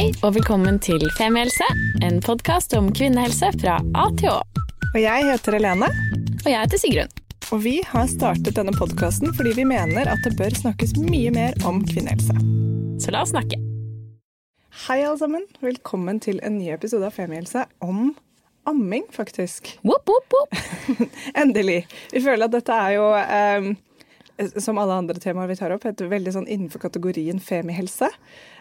Hei og velkommen til Femihelse, en podkast om kvinnehelse fra A til Å. Og jeg heter Helene. Og jeg heter Sigrun. Og vi har startet denne podkasten fordi vi mener at det bør snakkes mye mer om kvinnehelse. Så la oss snakke. Hei, alle sammen. Velkommen til en ny episode av Femihelse om amming, faktisk. Whoop, whoop, whoop. Endelig. Vi føler at dette er jo, eh, som alle andre temaer vi tar opp, et veldig sånn innenfor kategorien femihelse.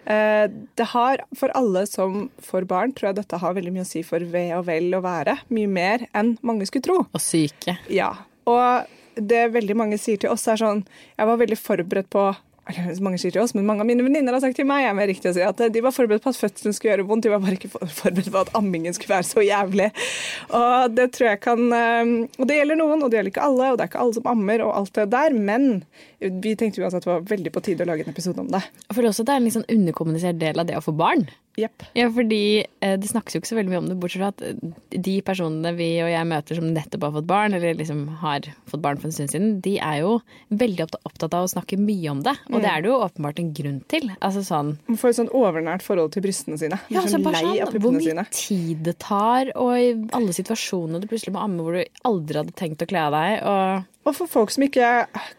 Eh, det har, for alle som får barn, tror jeg dette har veldig mye å si for ve og vel å være. Mye mer enn mange skulle tro. Og syke. Ja. Og det veldig mange sier til oss, er sånn Jeg var veldig forberedt på mange sier til oss, men mange av mine venninner har sagt til meg er mer riktig å si, at de var forberedt på at fødselen skulle gjøre vondt, de var bare ikke forberedt på at ammingen skulle være så jævlig. Og det tror jeg kan eh, Og det gjelder noen, og det gjelder ikke alle, og det er ikke alle som ammer, og alt det der, men vi tenkte uansett det var veldig på tide å lage en episode om det. Jeg føler også at det er en sånn underkommunisert del av det å få barn. Jepp. Ja, fordi eh, det snakkes jo ikke så veldig mye om det, bortsett fra at eh, de personene vi og jeg møter som nettopp har fått barn, eller liksom har fått barn for en stund siden, de er jo veldig opptatt av å snakke mye om det. Og det er det jo åpenbart en grunn til. Altså sånn Man får et sånn overnært forhold til brystene sine. ja, altså så bare sånn, Hvor mye sine. tid det tar, og i alle situasjoner du plutselig må amme hvor du aldri hadde tenkt å kle av deg. Og Og for folk som ikke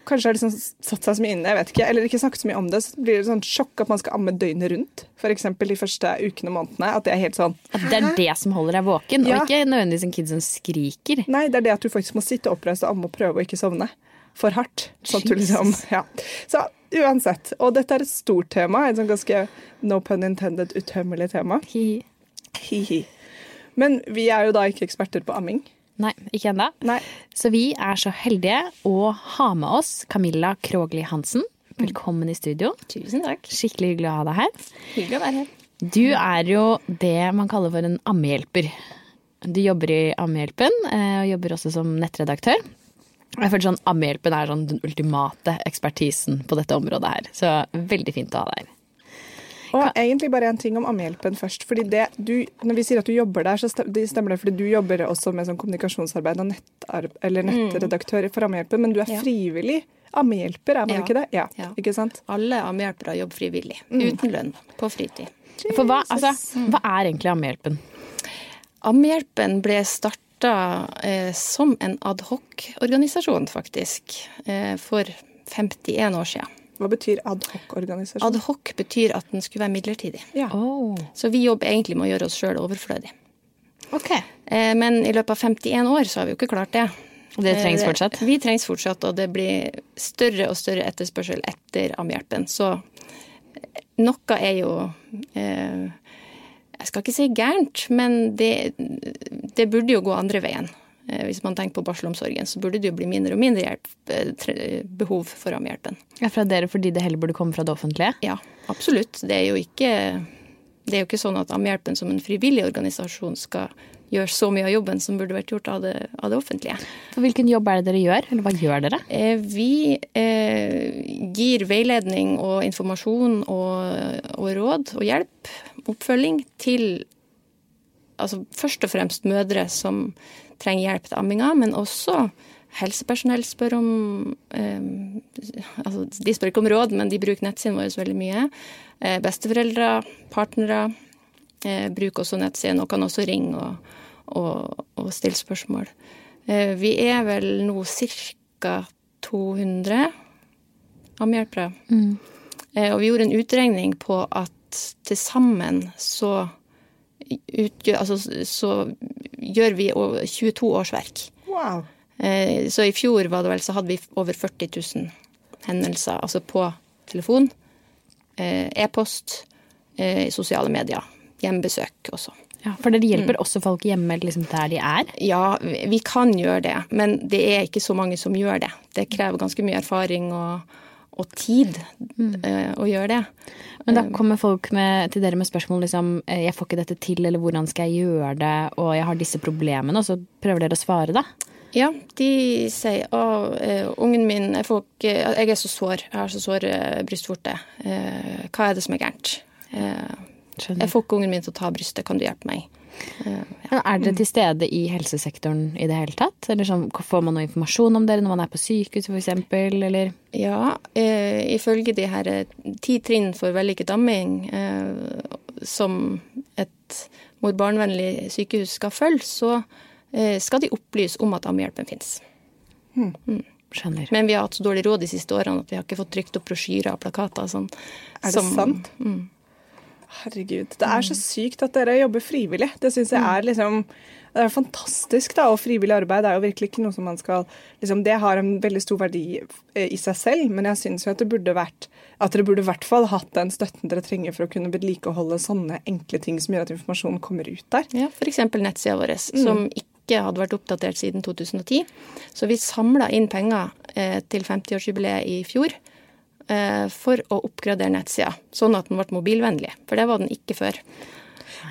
kanskje har liksom satt seg så mye inne, jeg vet ikke, eller ikke snakket så mye om det, så blir det sånn sjokk at man skal amme døgnet rundt. F.eks. de første ukene og månedene. At det er helt sånn at det er det som holder deg våken, Ja. og ikke nødvendigvis en kid som skriker. Nei, det er det at du faktisk må sitte oppreist og amme og prøve å ikke sovne for hardt. Sånn at du liksom, ja. Så uansett. Og dette er et stort tema. Et sånn ganske no pun intended utømmelig tema. Hihi. Hi-hi. Men vi er jo da ikke eksperter på amming. Nei, ikke ennå. Så vi er så heldige å ha med oss Camilla Krogli Hansen. Velkommen i studio. Tusen takk. Skikkelig hyggelig å ha deg her. Hyggelig å være her. Du er jo det man kaller for en ammehjelper. Du jobber i Ammehjelpen, eh, og jobber også som nettredaktør. Jeg føler sånn Ammehjelpen er sånn den ultimate ekspertisen på dette området her. Så veldig fint å ha deg her. Og egentlig bare en ting om ammehjelpen først. fordi det du, Når vi sier at du jobber der, så stemmer det fordi du jobber også med sånn kommunikasjonsarbeid og nettarb eller nettredaktør for ammehjelpen, men du er Ja. frivillig ammehjelper, er man Ja. ikke det? Ja, Ja. ikke sant? Alle ammehjelpere jobber frivillig, uten lønn, på fritid. For hva, altså, hva er egentlig Ammehjelpen? Ammehjelpen ble starta eh, som en adhoc-organisasjon, faktisk, eh, for 51 år siden. Hva betyr adhoc-organisasjon? Adhoc betyr at den skulle være midlertidig. Ja. Oh. Så vi jobber egentlig med å gjøre oss sjøl overflødig. Ok. Eh, men i løpet av 51 år så har vi jo ikke klart det. Det trengs Eh, fortsatt? Vi trengs fortsatt, og det blir større og større etterspørsel etter ammehjelpen. Så eh, noe er jo eh, Jeg skal ikke si gærent, men det, det burde jo gå andre veien. Hvis man tenker på barselomsorgen, så burde det jo bli mindre og mindre hjelp, eh, behov for ammehjelpen. Ja, fra dere fordi det heller burde komme fra det offentlige? Ja, absolutt. Det er jo ikke, det er jo ikke sånn at Ammehjelpen som en frivillig organisasjon skal gjøre så mye av jobben som burde vært gjort av det, av det offentlige. For hvilken jobb er det dere gjør, eller hva gjør dere? Eh, Vi eh, gir veiledning og informasjon og, og råd og hjelp, oppfølging, til altså først og fremst mødre som trenger hjelp til amminga, men også helsepersonell spør om eh, altså De spør ikke om råd, men de bruker nettsiden vår veldig mye. Eh, besteforeldre, partnere eh, bruker også nettsiden og kan også ringe og, og, og stille spørsmål. Eh, vi er vel nå ca. 200 ammehjelpere. Eh, og vi gjorde en utregning på at til sammen så utgjør Altså så gjør vi over 22 årsverk. Wow. Eh, Så i fjor var det vel, så hadde vi over 40 000 hendelser, altså på telefon, eh, e-post, eh, i sosiale medier, hjemmebesøk også. Ja, for dere hjelper også folk hjemme liksom der de er? Ja, vi kan gjøre det, men det er ikke så mange som gjør det. Det krever ganske mye erfaring og, og tid eh, å gjøre det. Men da kommer folk med, til dere med spørsmål liksom eh, 'jeg får ikke dette til', eller 'hvordan skal jeg gjøre det', og 'jeg har disse problemene', og så prøver dere å svare, da? Ja, de sier å, eh, ungen min jeg, får ikke, jeg er så sår, jeg har så sår eh, brystvorte. Eh, hva er det som er gærent? Eh, jeg får ikke ungen min til å ta brystet, kan du hjelpe meg? Ja. Er dere til stede i helsesektoren i det hele tatt? Eller sånn, får man noe informasjon om dere når man er på sykehus f.eks., eller? Ja, eh, ifølge de her eh, ti trinn for vellykket amming, eh, som et mor-barn-vennlig sykehus skal følge, så eh, skal de opplyse om at ammehjelpen finnes. Skjønner. Men vi har hatt så dårlig råd de siste årene at vi har ikke fått trykt opp brosjyrer og plakater. Sånn, Er det sant? Herregud. Det er så sykt at dere jobber frivillig. Det syns jeg er liksom det er fantastisk, da, og frivillig arbeid er jo virkelig ikke noe som man skal liksom, Det har en veldig stor verdi eh, i seg selv, men jeg syns jo at det burde vært at dere burde i hvert fall hatt den støtten dere trenger for å kunne vedlikeholde sånne enkle ting som gjør at informasjonen kommer ut der. Ja, F.eks. nettsida vår, som ikke hadde vært oppdatert siden 2010. Så vi samla inn penger eh, til 50-årsjubileet i fjor for å oppgradere nettsida, sånn at den ble mobilvennlig. For det var den ikke før.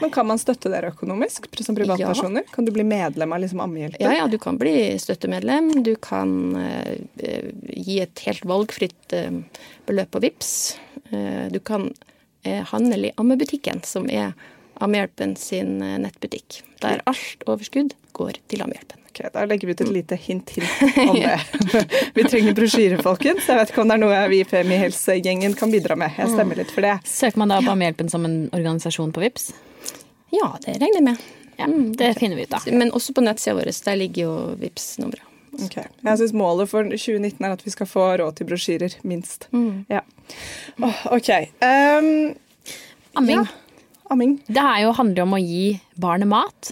Men kan man støtte dere økonomisk som privatpersoner? Kan du bli medlem av liksom Ammehjelpen? Ja, ja, du kan bli støttemedlem. Du kan eh, gi et helt valgfritt eh, beløp på VIPS. Eh, du kan eh, handle i Ammebutikken, som er Ammehjelpen sin eh, nettbutikk. Der alt overskudd går til Ammehjelpen. Ok, Da legger vi ut et lite hint til om det. vi trenger brosjyre, folkens. Jeg vet ikke om det er noe vi i PMI Helse-gjengen kan bidra med. Jeg stemmer litt for det. Søker man da på Ammehjelpen som en organisasjon på VIPS? Ja, det regner jeg med. Ja, det finner vi ut av. Men også på nettsida vår. Der ligger jo vips nummeret Ok. Jeg syns målet for 2019 er at vi skal få råd til brosjyrer, minst. Ja. Oh, OK. Um, Amming. Ja. Amming. Det her jo, handler om å gi barnet mat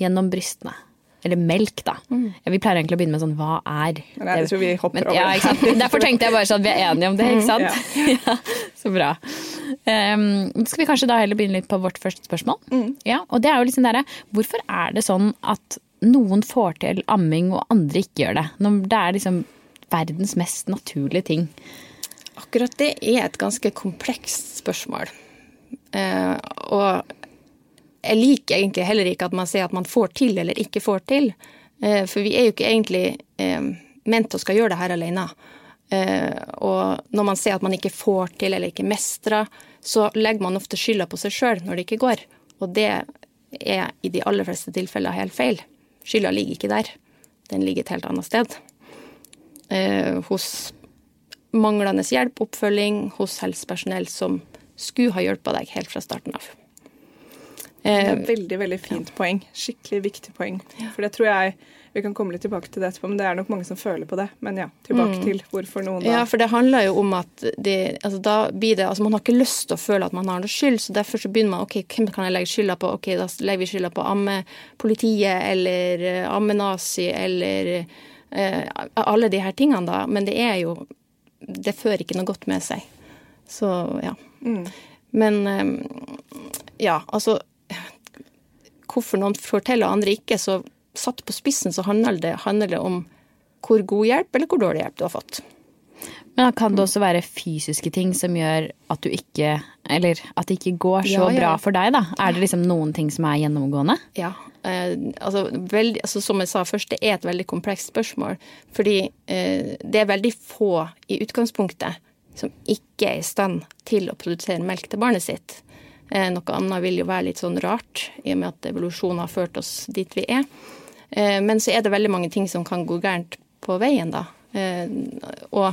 gjennom brystene. Eller melk, da. Ja, vi pleier egentlig å begynne med sånn hva er Nei, jeg tror vi hopper over ja, det. ikke sant? Derfor tenkte jeg bare sånn at vi er enige om det, ikke sant? Ja. så bra. Um, skal vi kanskje da heller begynne litt på vårt første spørsmål? Ja, og det er jo liksom derre Hvorfor er det sånn at noen får til amming og andre ikke gjør det? Når det er liksom verdens mest naturlige ting. Akkurat det er et ganske komplekst spørsmål. Uh, og jeg liker egentlig heller ikke at man sier at man får til eller ikke får til. Eh, for vi er jo ikke egentlig eh, ment å skal gjøre det her alene. Eh, og når man ser at man ikke får til eller ikke mestrer, så legger man ofte skylda på seg sjøl når det ikke går. Og det er i de aller fleste tilfeller helt feil. Skylda ligger ikke der. Den ligger et helt annet sted. Hos manglende hjelp, oppfølging, hos helsepersonell som skulle ha hjulpet deg helt fra starten av. Eh, veldig veldig fint poeng. Skikkelig viktig poeng. For det tror jeg Vi kan komme litt tilbake til det etterpå, men det er nok mange som føler på det. Men ja, tilbake til hvorfor noen da Ja, for det handler jo om at det, altså da blir det, altså man har ikke lyst til å føle at man har noe skyld, så derfor så begynner man ok, hvem kan jeg legge skylda på? Ok, da legger vi skylda på ammepolitiet eller eh, ammenazi eller eh, alle de her tingene, da. Men det er jo Det fører ikke noe godt med seg. Så ja. Men eh, ja, altså Hvorfor noen får til og andre ikke, så satt på spissen så handler det, handler det om hvor god hjelp eller hvor dårlig hjelp du har fått. Men da kan det også være fysiske ting som gjør at du ikke Eller at det ikke går så Ja, ja. bra for deg, da. Er det liksom noen ting som er gjennomgående? Ja, eh, altså, veldig, altså Som jeg sa først, det er et veldig komplekst spørsmål. Fordi eh, det er veldig få i utgangspunktet som ikke er i stand til å produsere melk til barnet sitt. Eh, noe annet vil jo være litt sånn rart, i og med at evolusjonen har ført oss dit vi er. Eh, men så er det veldig mange ting som kan gå gærent på veien, da. Eh, og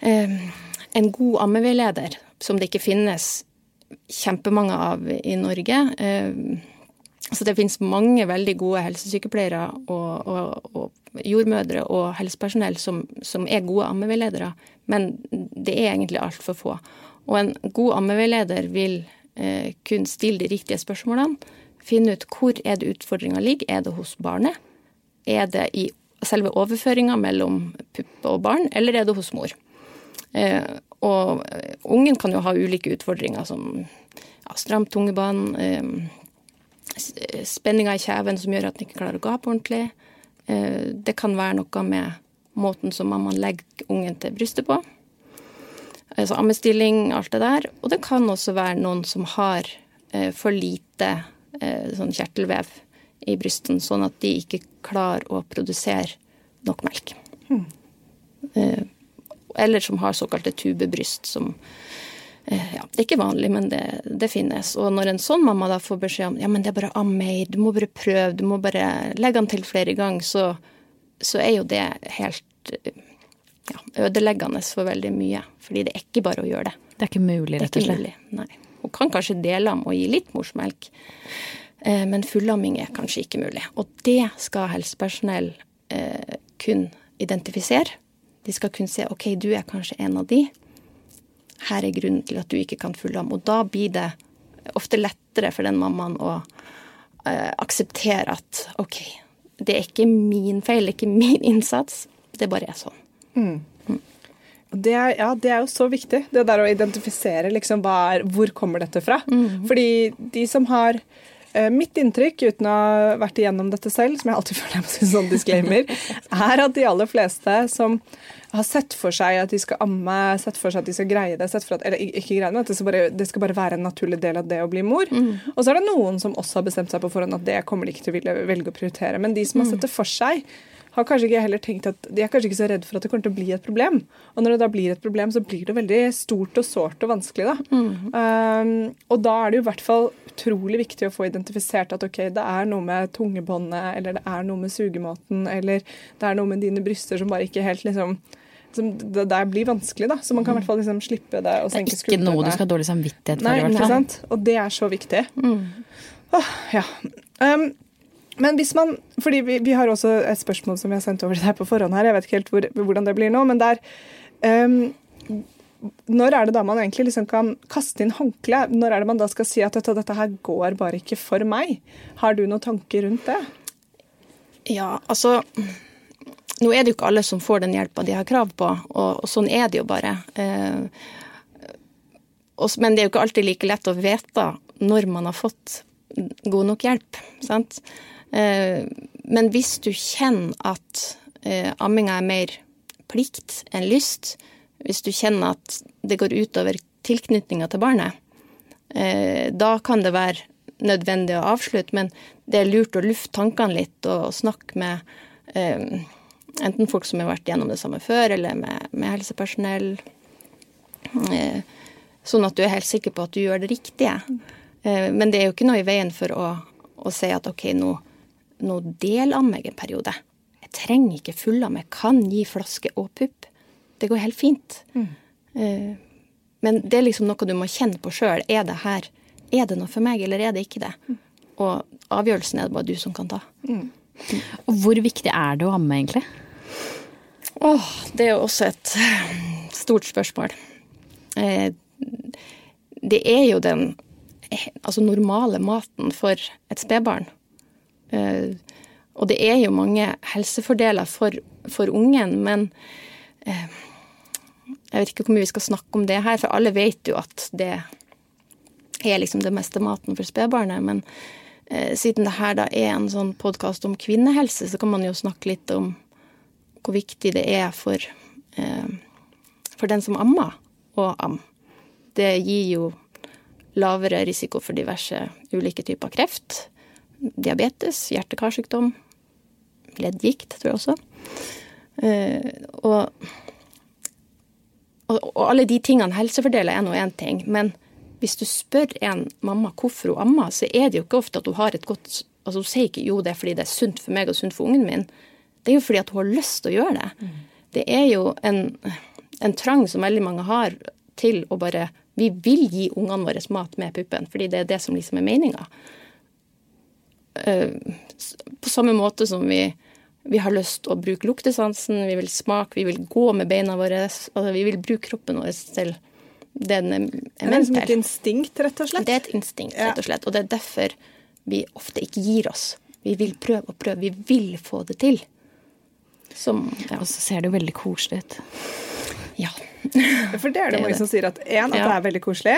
en god ammeveileder, som det ikke finnes kjempemange av i Norge. Så det finnes mange veldig gode helsesykepleiere og, og, og jordmødre og helsepersonell som, som er gode ammeveiledere, men det er egentlig altfor få. Og en god ammeveileder vil eh, kun stille de riktige spørsmålene, finne ut hvor er det utfordringa ligger. Er det hos barnet? Er det i selve overføringa mellom puppe og barn, eller er det hos mor? Eh, og eh, ungen kan jo ha ulike utfordringer som ja, stramt tungebane, eh, eh, spenninger i kjeven som gjør at den ikke klarer å gape ordentlig. Eh, det kan være noe med måten som mammaen legger ungen til brystet på. Altså ammestilling, alt det der. Og det kan også være noen som har eh, for lite eh, sånn kjertelvev i brysten, sånn at de ikke klarer å produsere nok melk. Eh, eller som har såkalte tubebryst, som eh, ja, Det er ikke vanlig, men det, det finnes. Og når en sånn mamma da får beskjed om ja, men det er bare ammei, du må bare prøve, du må bare legge den til flere ganger, så, så er jo det helt ja, ødeleggende for veldig mye. Fordi det er ikke bare å gjøre det. Det er ikke mulig, Det er rett og ikke slett. mulig. Nei. Hun kan kanskje dele om og gi litt morsmelk, eh, men fullamming er kanskje ikke mulig. Og det skal helsepersonell eh, kun identifisere. De skal kun se ok, du er kanskje en av de. Her er grunnen til at du ikke kan fullamme. Og da blir det ofte lettere for den mammaen å eh, akseptere at ok, det er ikke min feil, det er ikke min innsats. Det bare er sånn. Det er, ja, det er jo så viktig, det der å identifisere liksom, er, hvor kommer dette fra. Fordi de som har eh, Mitt inntrykk, uten å ha vært igjennom dette selv, som jeg alltid føler jeg må si sånn disclaimer, er at de aller fleste som har sett for seg at de skal amme, sett for seg at de skal greie det, sett for at, eller ikke greie det, at det skal, bare, det skal bare være en naturlig del av det å bli mor. Og så er det noen som også har bestemt seg på forhånd at det kommer de ikke til å velge å prioritere. Men de som har sett det for seg, har kanskje ikke heller tenkt at de er kanskje ikke så redd for at det kommer til å bli et problem. Og når det da blir et problem, så blir det veldig stort og sårt og vanskelig. Da. Um, og da er det jo i hvert fall utrolig viktig å få identifisert at ok, det er noe med tungebåndet, eller det er noe med sugemåten, eller det er noe med dine bryster som bare ikke helt liksom som det der blir vanskelig, da. Så man kan i hvert fall liksom slippe det og Det er ikke noe du skal ha dårlig samvittighet for, Nei, i hvert ikke fall. sant? Og det er så viktig. Åh, ja. Um, men hvis man Fordi vi, vi har også et spørsmål som vi har sendt over til deg på forhånd her. Jeg vet ikke helt hvor, hvordan det blir nå, men der um, Når er det da man egentlig liksom kan kaste inn håndkleet? Når er det man da skal si at dette, dette her går bare ikke for meg? Har du noen tanker rundt det? Ja, altså Nå er det jo ikke alle som får den hjelpa de har krav på, og, og sånn er det jo bare. Eh, og, men det er jo ikke alltid like lett å vite når man har fått god nok hjelp. sant? Eh, men hvis du kjenner at eh, amminga er mer plikt enn lyst, hvis du kjenner at det går utover tilknytninga til barnet, eh, da kan det være nødvendig å avslutte, men det er lurt å lufte tankene litt og snakke med enten folk som har vært gjennom det samme før, eller med, helsepersonell. Sånn at du er helt sikker på at du gjør det riktige. Men det er jo ikke noe i veien for å, å si at ok, nå, nå deler av meg en periode. Jeg trenger ikke fullamme, jeg kan gi flaske og pupp. Det går helt fint. Eh, men det er liksom noe du må kjenne på sjøl. Er det her er det noe for meg, eller er det ikke det? Og avgjørelsen er det bare du som kan ta. Og hvor viktig er det å amme, egentlig? Åh, det er jo også et stort spørsmål. Eh, det er jo den eh, altså normale maten for et spedbarn. Eh, og det er jo mange helsefordeler for, for ungen, men eh, jeg vet ikke hvor mye vi skal snakke om det her, for alle vet jo at det er liksom det meste maten for spedbarnet. Men eh, siden det her da er en sånn podkast om kvinnehelse, så kan man jo snakke litt om hvor viktig det er for, eh, for den som ammer, å amme. Det gir jo lavere risiko for diverse ulike typer kreft, diabetes, hjerte-karsykdom, leddgikt, tror jeg også. Eh, og, og, og alle de tingene helsefordeler er nå én ting, men hvis du spør en mamma hvorfor hun ammer, så er det jo ikke ofte at hun har et godt Altså Hun sier ikke jo, det er fordi det er sunt for meg og sunt for ungen min. Det er jo fordi at hun har lyst til å gjøre det. Det er jo en, en trang som veldig mange har til å bare Vi vil gi ungene våre mat med puppen, fordi det er det som liksom er meninga. På samme måte som vi, vi har lyst til å bruke luktesansen, vi vil smake, vi vil gå med beina våre. Altså vi vil bruke kroppen vår til det den er, ment til. det er et instinkt, rett og slett? Det er et instinkt, rett og slett. Og det er derfor vi ofte ikke gir oss. Vi vil prøve og prøve. Vi vil få det til. Som Ja. Og så ser det jo veldig koselig ut. ja. For det er det, Det mange som sier at en, at Ja. det er veldig koselig,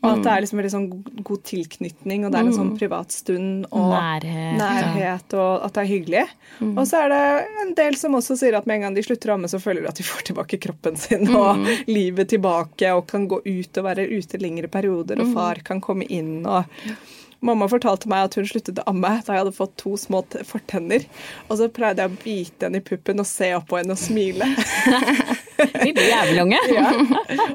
og at det er liksom veldig sånn god- tilknytning, og det er en sånn privat stund og Nærhet, ja. nærhet, og at det er hyggelig. Og så er det en del som også sier at med en gang de slutter å amme, så føler de at de får tilbake kroppen sin og livet tilbake, og kan gå ut og være ute lengre perioder, og far kan komme inn og Mamma fortalte meg at hun sluttet å amme da jeg hadde fått to små fortenner. Og så pleide jeg å bite henne i puppen og se opp på henne og smile. Lille jævelunge. Ja.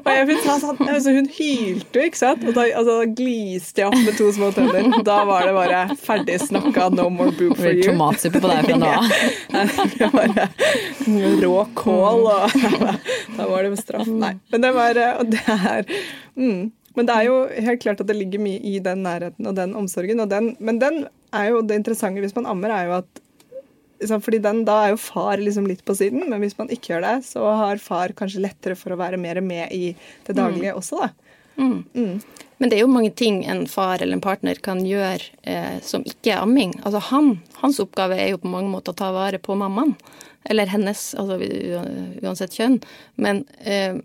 Og jeg sånn, altså hun hylte jo, ikke sant? Og da, altså, gliste jeg opp med to små tenner. Da var det bare ferdig snakka, no more boob for you. tomatsuppe på deg fra nå av. Bare rå kål, og da var det straff. Nei. Men det var Og det er mm. Men det er jo helt klart at det ligger mye i den nærheten og den omsorgen. Og den, men den er jo det interessante hvis man ammer, er jo at fordi den, Da er jo far liksom litt på siden, men hvis man ikke gjør det, så har far kanskje lettere for å være mer med i det daglige også, da. Mm. Men det er jo mange ting en far eller en partner kan gjøre eh, som ikke er amming. Altså han, Hans oppgave er jo på mange måter å ta vare på mammaen. Eller hennes, altså uansett kjønn. Men eh,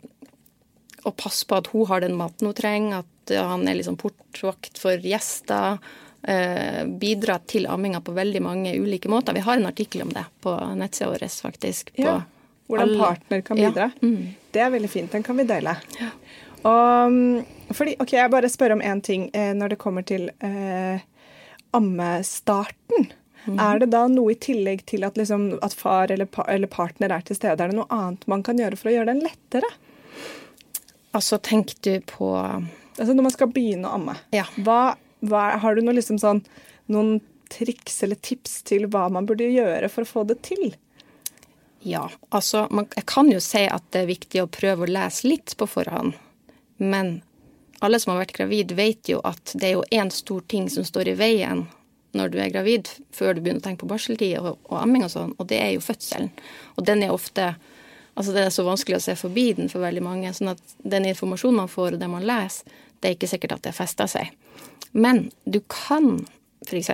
å passe på at hun har den maten hun trenger, at han er liksom portvakt for gjester. Eh, bidra til amminga på veldig mange ulike måter. Vi har en artikkel om det på nettsida vår, faktisk. ja, hvordan partner kan bidra. Ja. Mm. Det er veldig fint. Den kan vi dele. Ja. Og, mm, fordi, ok, Jeg bare spør om én ting eh, når det kommer til eh, ammestarten. Mm. Er det da noe i tillegg til at, liksom, at far eller, pa, eller, partner er til stede, er det noe annet man kan gjøre for å gjøre den lettere? Altså, tenk du på Altså, Når man skal begynne å amme, ja. hva, hva, har du noe, liksom sånn, noen triks eller tips til hva man burde gjøre for å få det til? Ja, altså man, Jeg kan jo si at det er viktig å prøve å lese litt på forhånd. Men alle som har vært gravid, vet jo at det er jo én stor ting som står i veien når du er gravid, før du begynner å tenke på barseltid og, og amming og sånn, og det er jo fødselen. Og den er ofte Altså det er så vanskelig å se forbi den for veldig mange. sånn at den informasjonen man får og det man leser, det er ikke sikkert at det fester seg. Men du kan f.eks.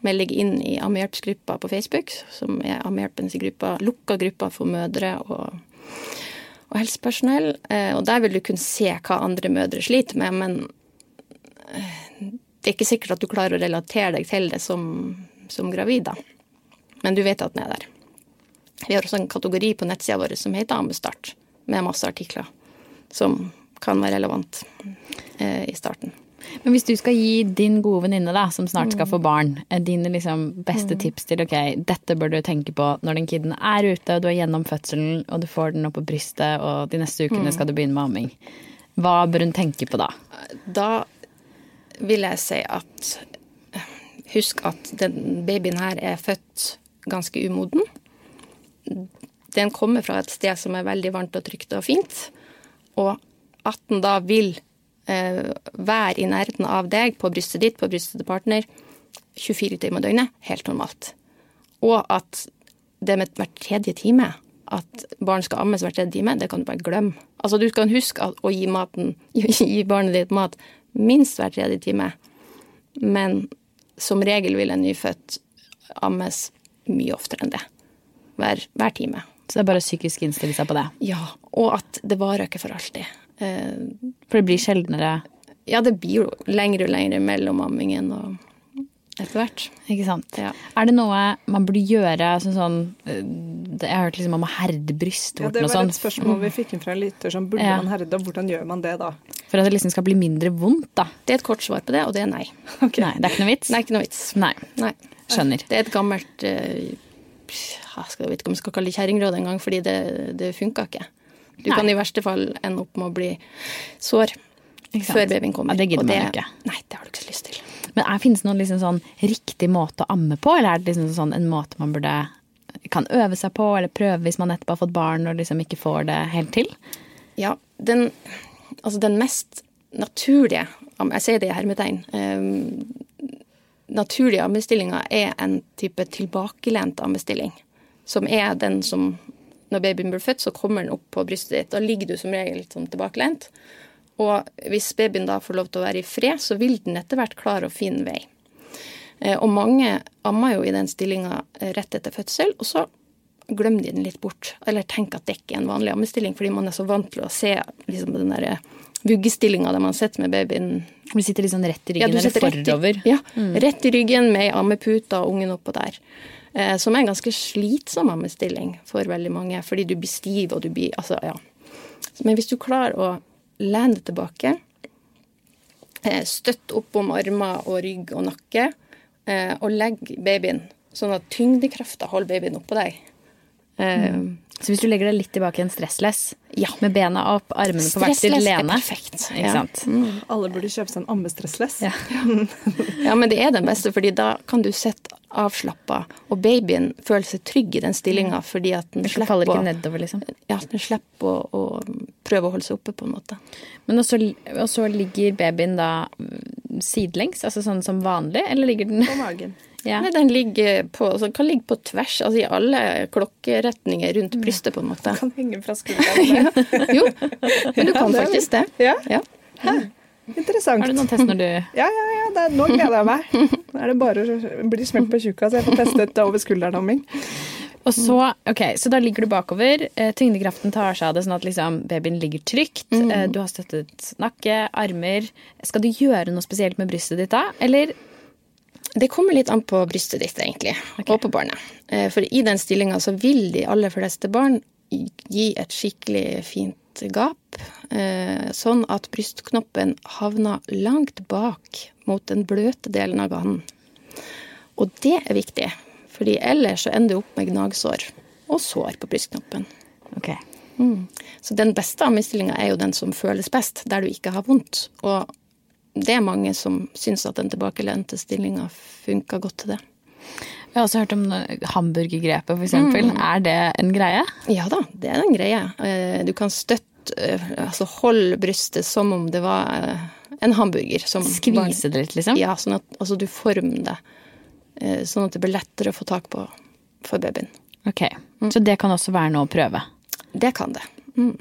melde deg inn i ammehjelpsgruppa på Facebook, som er ammehjelpens gruppa, lukka gruppa for mødre og, og helsepersonell. Eh, og der vil du kunne se hva andre mødre sliter med, men eh, det er ikke sikkert at du klarer å relatere deg til det som, som gravid, da. Men du vet at den er der. Vi har også en kategori på nettsida vår som heter Ammestart, med masse artikler som kan være relevant eh, i starten. Men hvis du skal gi din gode venninne som snart skal få barn, eh, dine liksom beste mm. tips til ok, dette bør du tenke på når den kiden er ute, og du er gjennom fødselen, og du får den opp på brystet, og de neste ukene mm. skal du begynne med amming. Hva bør hun tenke på da? Da vil jeg si at Husk at den babyen her er født ganske umoden. Den kommer fra et sted som er veldig varmt og trygt og fint. Og at den da vil være i nærheten av deg, på brystet ditt, på brystet til partner, 24 timer i døgnet, helt normalt. Og at det med hver tredje time, at barn skal ammes hver tredje time, det kan du bare glemme. Altså Du kan huske å gi, maten, gi barnet ditt mat minst hver tredje time. Men som regel vil en nyfødt ammes mye oftere enn det. Hver, hver time. Så det er bare psykisk innstille seg på det? Ja. Og at det varer ikke for alltid. Eh, for det blir sjeldnere? Ja, det blir jo lengre og lengre mellom ammingen og etter hvert. Ikke sant. Ja. Er det noe man burde gjøre sånn, sånn eh, Jeg har hørt liksom om å herde brystvorten og sånn. Ja, det var et spørsmål vi fikk inn fra en lytter. som burde ja. man herde, og hvordan gjør man det da? For at det liksom skal bli mindre vondt, da. Det er et kort svar på det, og det er nei. Okay. Nei, Det er ikke noe vits? Nei, ikke noe vits. Nei. nei. Skjønner. Det er et gammelt uh, Jeg vet ikke om jeg skal kalle det kjerringråd engang, fordi det, det funka ikke. Du nei. kan i verste fall ende opp med å bli sår før babyen kommer. Ja, det gidder man ikke. Nei, det har du ikke så lyst til. Men er, Finnes det noen liksom sånn riktig måte å amme på, eller er det liksom sånn en måte man burde kan øve seg på, eller prøve hvis man nettopp har fått barn og liksom ikke får det helt til? Ja, den, altså den mest naturlige Jeg sier det i hermetegn. Um, naturlige ammestillinga er en type tilbakelent ammestilling. Som er den som Når babyen blir født, så kommer den opp på brystet ditt. Da ligger du som regel sånn tilbakelent. Og hvis babyen da får lov til å være i fred, så vil den etter hvert klare å finne vei. Eh, og mange ammer jo i den stillinga eh, rett etter fødsel, og så glemmer de den litt bort. Eller tenker at det ikke er en vanlig ammestilling, fordi man er så vant til å se liksom, den der eh, vuggestillinga der man sitter med babyen. Du sitter liksom rett i ryggen ja, eller forover? Rett i, ja, mm. rett i ryggen med ammepute og ungen oppå der. Eh, som er en ganske slitsom ammestilling for veldig mange, fordi du blir stiv og du blir Altså, ja. Men hvis du klarer å lene deg tilbake. Eh, støtt opp om armer og rygg og nakke. Eh, og legg babyen sånn at tyngdekrafta holder babyen oppå deg. Mm. Så hvis du legger deg litt tilbake i en stressless, Ja. med bena opp, armene på hvert sitt lene perfekt. Ikke Ja. sant? Alle burde kjøpe seg en ammestressless. Ja. Ja, men det er den beste, fordi da kan du sitte avslappa, og babyen føler seg trygg i den stillinga fordi at den slipper, ikke nedover, liksom. ja, den slipper å, å prøve å holde seg oppe, på en måte. Men også, og så ligger babyen da mm, sidelengs, altså sånn som vanlig, eller ligger den På magen. ja. Nei, den ligger på, altså, kan ligge på tvers, altså i alle klokkeretninger rundt brystet, på en måte. Kan henge fra skulderen. Jo, men du kan det faktisk det. Ja, Ja. interessant. Har du noen test når du Ja, ja, ja. Det nå gleder jeg meg. Nå er det bare å bli smelt på tjukka, så jeg får testet det over skulderen min. Og så, ok, så da ligger du bakover. Eh, tyngdekraften tar seg av det, sånn at liksom babyen ligger trygt. Mm. du har støttet nakke, armer. Skal du gjøre noe spesielt med brystet ditt da? Eller Det kommer litt an på brystet ditt, egentlig, og på barnet. Eh, For i den stillinga så vil de aller fleste barn gi et skikkelig fint gap, eh, sånn at brystknoppen havner langt bak mot den bløte delen av ganen. Og det er viktig, fordi ellers så ender du opp med gnagsår og sår på brystknoppen. Okay. Mm. Så den beste ammestillinga er jo den som føles best, der du ikke har vondt. Og det er mange som syns at den tilbakelente stillinga funka godt til det. Jeg har også hørt om hamburgergrepet, for eksempel. Er det en greie? Ja da, det er en greie. Eh, Du kan støtte, eh, altså holde brystet som om det var eh, en hamburger. Som Skvise det litt, liksom? Ja, sånn at altså, du former det. Sånn at det blir lettere å få tak på for babyen. Ok, Så det kan også være noe å prøve? Det kan det. Mm.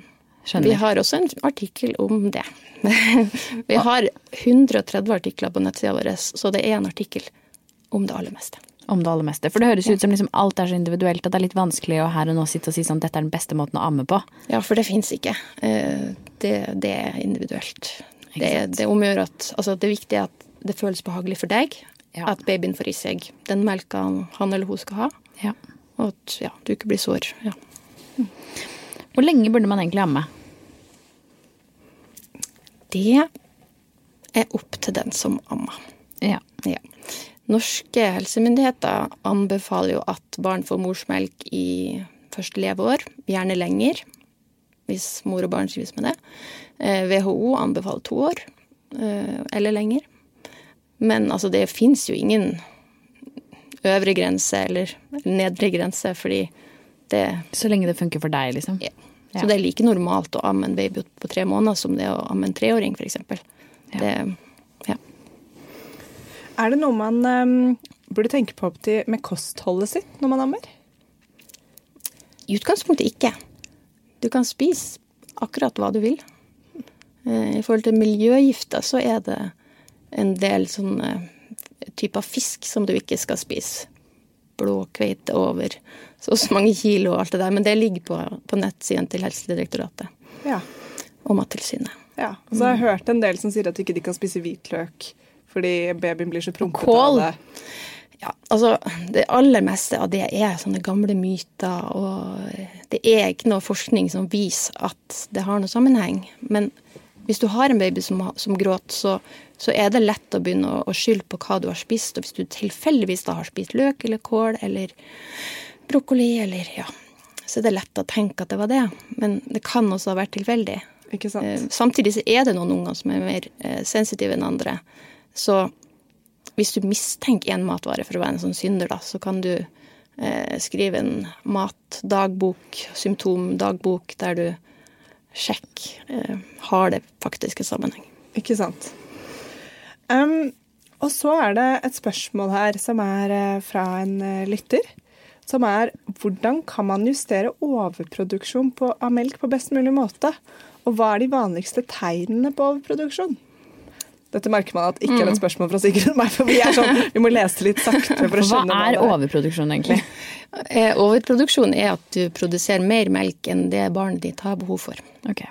Vi har også en artikkel om det. Vi har 130 artikler på nettsida vår, så det er en artikkel om det aller meste. Om det aller meste. For det høres ut som liksom alt er så individuelt at det er litt vanskelig å her og nå sitte og si sånn dette er den beste måten å amme på. Ja, for det fins ikke. Eh, Det, det er individuelt. Det, det om å gjøre at altså det viktige er at det føles behagelig for deg. Ja. At babyen får i seg den melka han, han eller hun skal ha. Ja. Og at ja, du ikke blir sår. Ja. Hvor lenge burde man egentlig amme? Det er opp til den som ammer. Ja. Ja. Norske helsemyndigheter anbefaler jo at barn får morsmelk i første leveår, gjerne lenger, hvis mor og barn trives med det. Eh, WHO anbefaler to år, eh, eller lenger. Men altså, det fins jo ingen øvre grense eller nedre grense, fordi det Så lenge det funker for deg, liksom. ja. Ja. Så det er like normalt å amme en baby på tre måneder som det å amme en treåring, f.eks. Ja. Ja. Er det noe man um, burde tenke på til, med kostholdet sitt når man ammer? I utgangspunktet ikke. Du kan spise akkurat hva du vil. Eh, I forhold til miljøgifter så er det en del sånne typer fisk som du ikke skal spise. Blåkveite over så og så mange kilo og alt det der. Men det ligger på, på nettsiden til Helsedirektoratet Ja. og Mattilsynet. ja. Og så har jeg hørt en del som sier at ikke de kan spise hvitløk fordi babyen blir så prompete av det. Ja, altså Det aller meste av det er sånne gamle myter, og det er ikke noe forskning som viser at det har noe sammenheng. Men hvis du har en baby som, som gråter, så, så er det lett å begynne å, å skylde på hva du har spist. Og hvis du tilfeldigvis da har spist løk eller kål eller brokkoli eller ja, så er det lett å tenke at det var det. Men det kan også ha vært tilfeldig. Ikke sant? Eh, Samtidig så er det noen unger som er mer eh, sensitive enn andre. Så hvis du mistenker en matvare for å være en sånn synder, da, så kan du eh, skrive en matdagbok, symptomdagbok, der du sjekker eh, har det faktisk en sammenheng. Ikke sant. Um, og så er det et spørsmål her som er fra en lytter. Som er hvordan kan man justere overproduksjon på, av melk på best mulig måte? Og hva er de vanligste tegnene på overproduksjon? Dette merker man at ikke er et spørsmål fra Sigrid og meg, for vi er sånn, vi må lese litt sakte for å Hva skjønne er det er. overproduksjon, egentlig? Eh, overproduksjon er at du produserer mer melk enn det barnet ditt har behov for. Ok.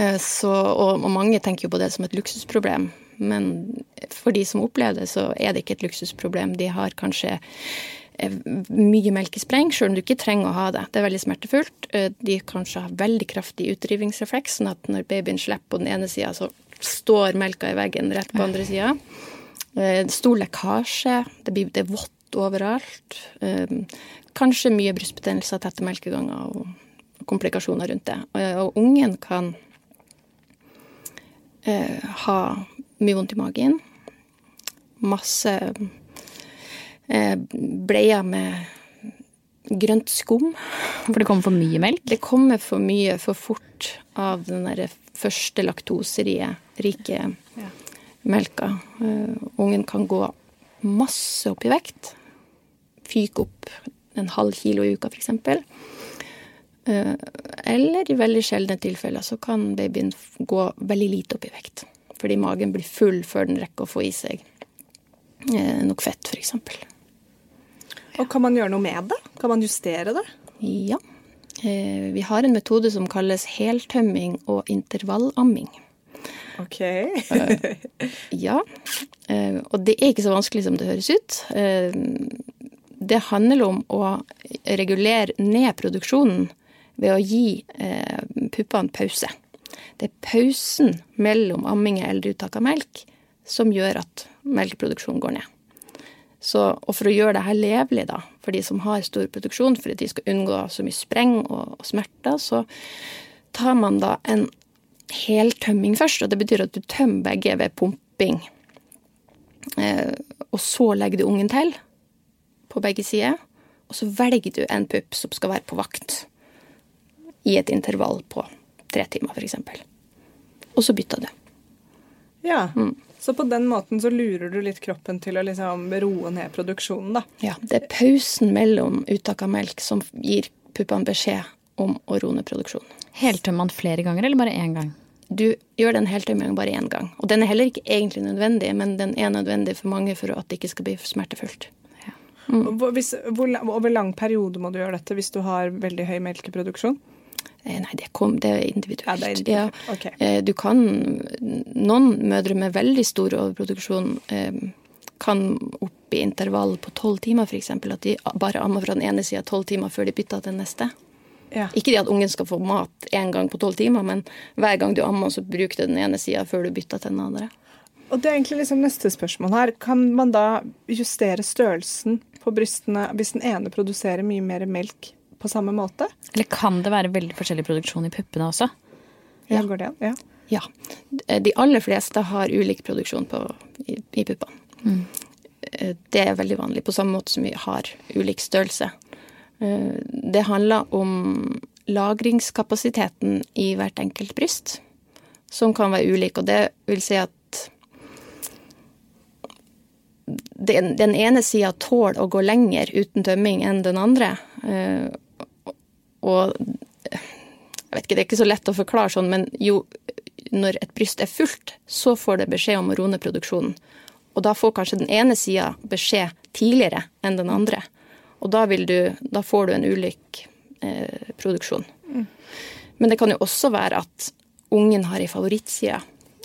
Eh, Så, og, og mange tenker jo på det som et luksusproblem. Men for de som opplever det, så er det ikke et luksusproblem. De har kanskje mye melkespreng, selv om du ikke trenger å ha det. Det er veldig smertefullt. Eh, De kanskje har veldig kraftig utrivingsrefleks, sånn at når babyen slipper på den ene sida, så står melka i veggen rett på andre sida. Stor lekkasje. Det, blir, det vått overalt. Eh, kanskje mye brystbetennelser, tette melkeganger og komplikasjoner rundt det. Og, ungen kan eh, ha mye vondt i magen. Masse eh, bleier med grønt skum. For det kommer for mye melk? Det kommer for mye for fort av den derre første laktoserike Ja. melka. Eh, ungen kan gå masse opp i vekt. Fyke opp en halv kilo i uka, f.eks. Uh, eller i veldig sjeldne tilfeller så kan babyen gå veldig lite opp i vekt. Fordi magen blir full før den rekker å få i seg eh, nok fett, f.eks. Og kan man gjøre noe med det? Kan man justere det? Ja. Eh, vi har en metode som kalles heltømming og intervallamming. OK. Ja, eh, og det er ikke så vanskelig som det høres ut. Eh, Det handler om å regulere ned produksjonen ved å gi eh, puppene pause. Det er pausen mellom amming eller uttak av melk som gjør at melkeproduksjonen går ned. Så, og for å gjøre det her levelig da, for de som har stor produksjon, for at de skal unngå så mye spreng og, og smerter, så tar man da en heltømming først. Og det betyr at du tømmer begge ved pumping. Eh, og så legger du ungen til på begge sider. Og så velger du en pupp som skal være på vakt i et intervall på tre timer, f.eks. Og så bytter du. Ja. Så på den måten så lurer du litt kroppen til å liksom roe ned produksjonen, da. Ja, det er pausen mellom uttak av melk som gir puppene beskjed om å roe ned produksjonen. Heltømmer man flere ganger, eller bare én gang? Du gjør den heltømmingen bare én gang. Og den er heller ikke egentlig nødvendig, men den er nødvendig for mange for at det ikke skal bli smertefullt. Hvor, hvis, hvor, over lang periode må du gjøre dette hvis du har veldig høy melkeproduksjon? Eh, Nei, det, kom, det er individuelt. Ja, det er individuelt. Ok. Eh, Du kan Noen mødre med veldig stor overproduksjon eh, kan opp i intervall på tolv timer, f.eks. At de bare ammer fra den ene sida tolv timer før de bytter til den neste. Ja. Ikke det at ungen skal få mat én gang på tolv timer, men hver gang du ammer, så bruk du den ene sida før du bytter til den andre. Og det er egentlig liksom neste spørsmål her. Kan man da justere størrelsen på brystene hvis den ene produserer mye mer melk på samme måte? Eller kan det være veldig forskjellig produksjon i puppene også? Ja. Går det an? Ja. Ja. De aller fleste har ulik produksjon på, i, i puppene. Mm. Det er veldig vanlig, på samme måte som vi har ulik størrelse. Eh, Det handler om lagringskapasiteten i hvert enkelt bryst, som kan være ulik. Og det vil si at den, den ene sida tåler å gå lenger uten tømming enn den andre. Og jeg vet ikke, det er ikke så lett å forklare sånn, men jo når et bryst er fullt, så får det beskjed om å roe ned produksjonen. Og da får kanskje den ene sida beskjed tidligere enn den andre. Og da, du, da får du en ulik eh, produksjon. Men det kan jo også være at ungen har ei favorittside,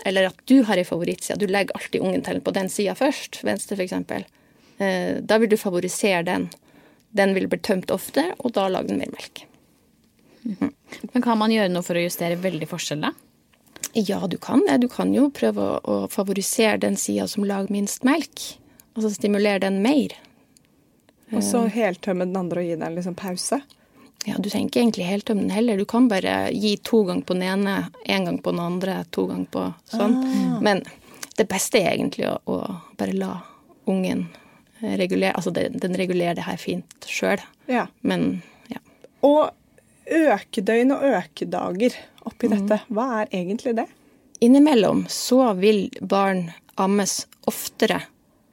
eller at du har ei favorittside. Du legger alltid ungen til på den sida først, venstre f.eks. Eh, da vil du favorisere den. Den vil bli tømt ofte, og da lager den mer melk. Men kan man gjøre noe for å justere veldig forskjell, da? Ja, du kan det. Du kan jo prøve å, å favorisere den sida som lager minst melk. Altså stimulere den mer. Og så heltømme den andre og gi den liksom pause? Ja, Du trenger ikke egentlig heltømme den heller. Du kan bare gi to ganger på den ene, én gang på den andre, to ganger på sånn. Men det beste er egentlig å, å bare la ungen regulere Altså den, den regulerer det her fint sjøl, Ja. men ja. Og økedøgn og økedager oppi dette, hva er egentlig det? Innimellom så vil barn ammes oftere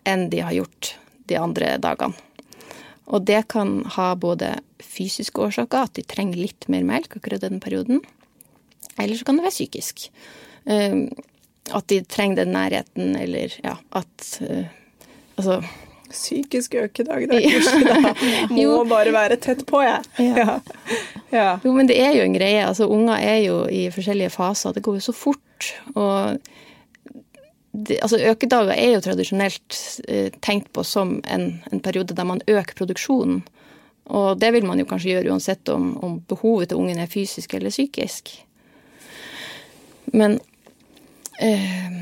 enn de har gjort de andre dagene. Og det kan ha både fysiske årsaker, at de trenger litt mer melk akkurat den perioden. Eller så kan det være psykisk. Eh, At de trenger den nærheten, eller ja, at eh, Altså Psykisk økedag, det er ikke. Må Jo. bare være tett på, jeg. Ja. ja. Jo, men det er jo en greie. Altså, unger er jo i forskjellige faser. Det går jo så fort. Og det, altså, økedager er jo tradisjonelt eh, tenkt på som en, en periode der man øker produksjonen. Og det vil man jo kanskje gjøre uansett om, om behovet til ungen er fysisk eller psykisk. Men eh,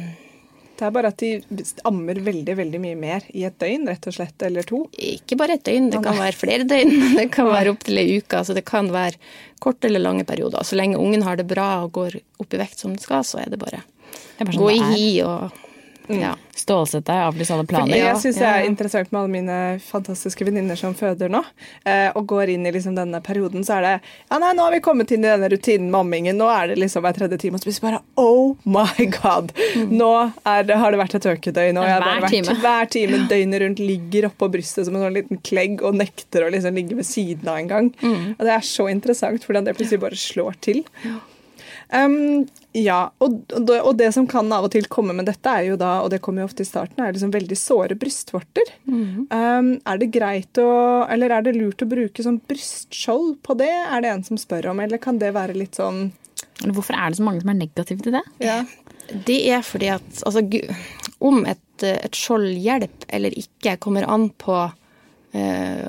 Det er bare at de ammer veldig veldig mye mer i et døgn, rett og slett, eller to. Ikke bare et døgn, det kan være flere døgn. Det kan være opptil ei uke. Altså det kan være korte eller lange perioder. Så lenge ungen har det bra og går opp i vekt som den skal, så er det bare Det er bare sånn gå i hi og ja. Stålsett deg, avlyse alle planer. Jeg syns det er interessant med alle mine fantastiske venninner som føder nå, eh, og går inn i liksom denne perioden, så er det Ja, nei, nå har vi kommet inn i denne rutinen med ammingen, nå er det liksom hver tredje time, og så blir det bare Oh my god! Nå er det, har det vært et økedøgn, og jeg har vært time. hver time døgnet rundt ligger oppå brystet som en sånn liten klegg og nekter å liksom ligge ved siden av en gang. Og det er så interessant hvordan det plutselig bare slår til. Um, ja, og, og det- og det som kan av og til komme med dette, er jo da, og det kommer jo ofte i starten, er liksom veldig såre brystvorter. Um, er det greit å, eller er det lurt å bruke sånn brystskjold på det, er det en som spør om, eller kan det være litt sånn Hvorfor er det så mange som er negative til det? ja. Det er fordi at altså, om et, et skjold hjelper eller ikke, kommer an på eh,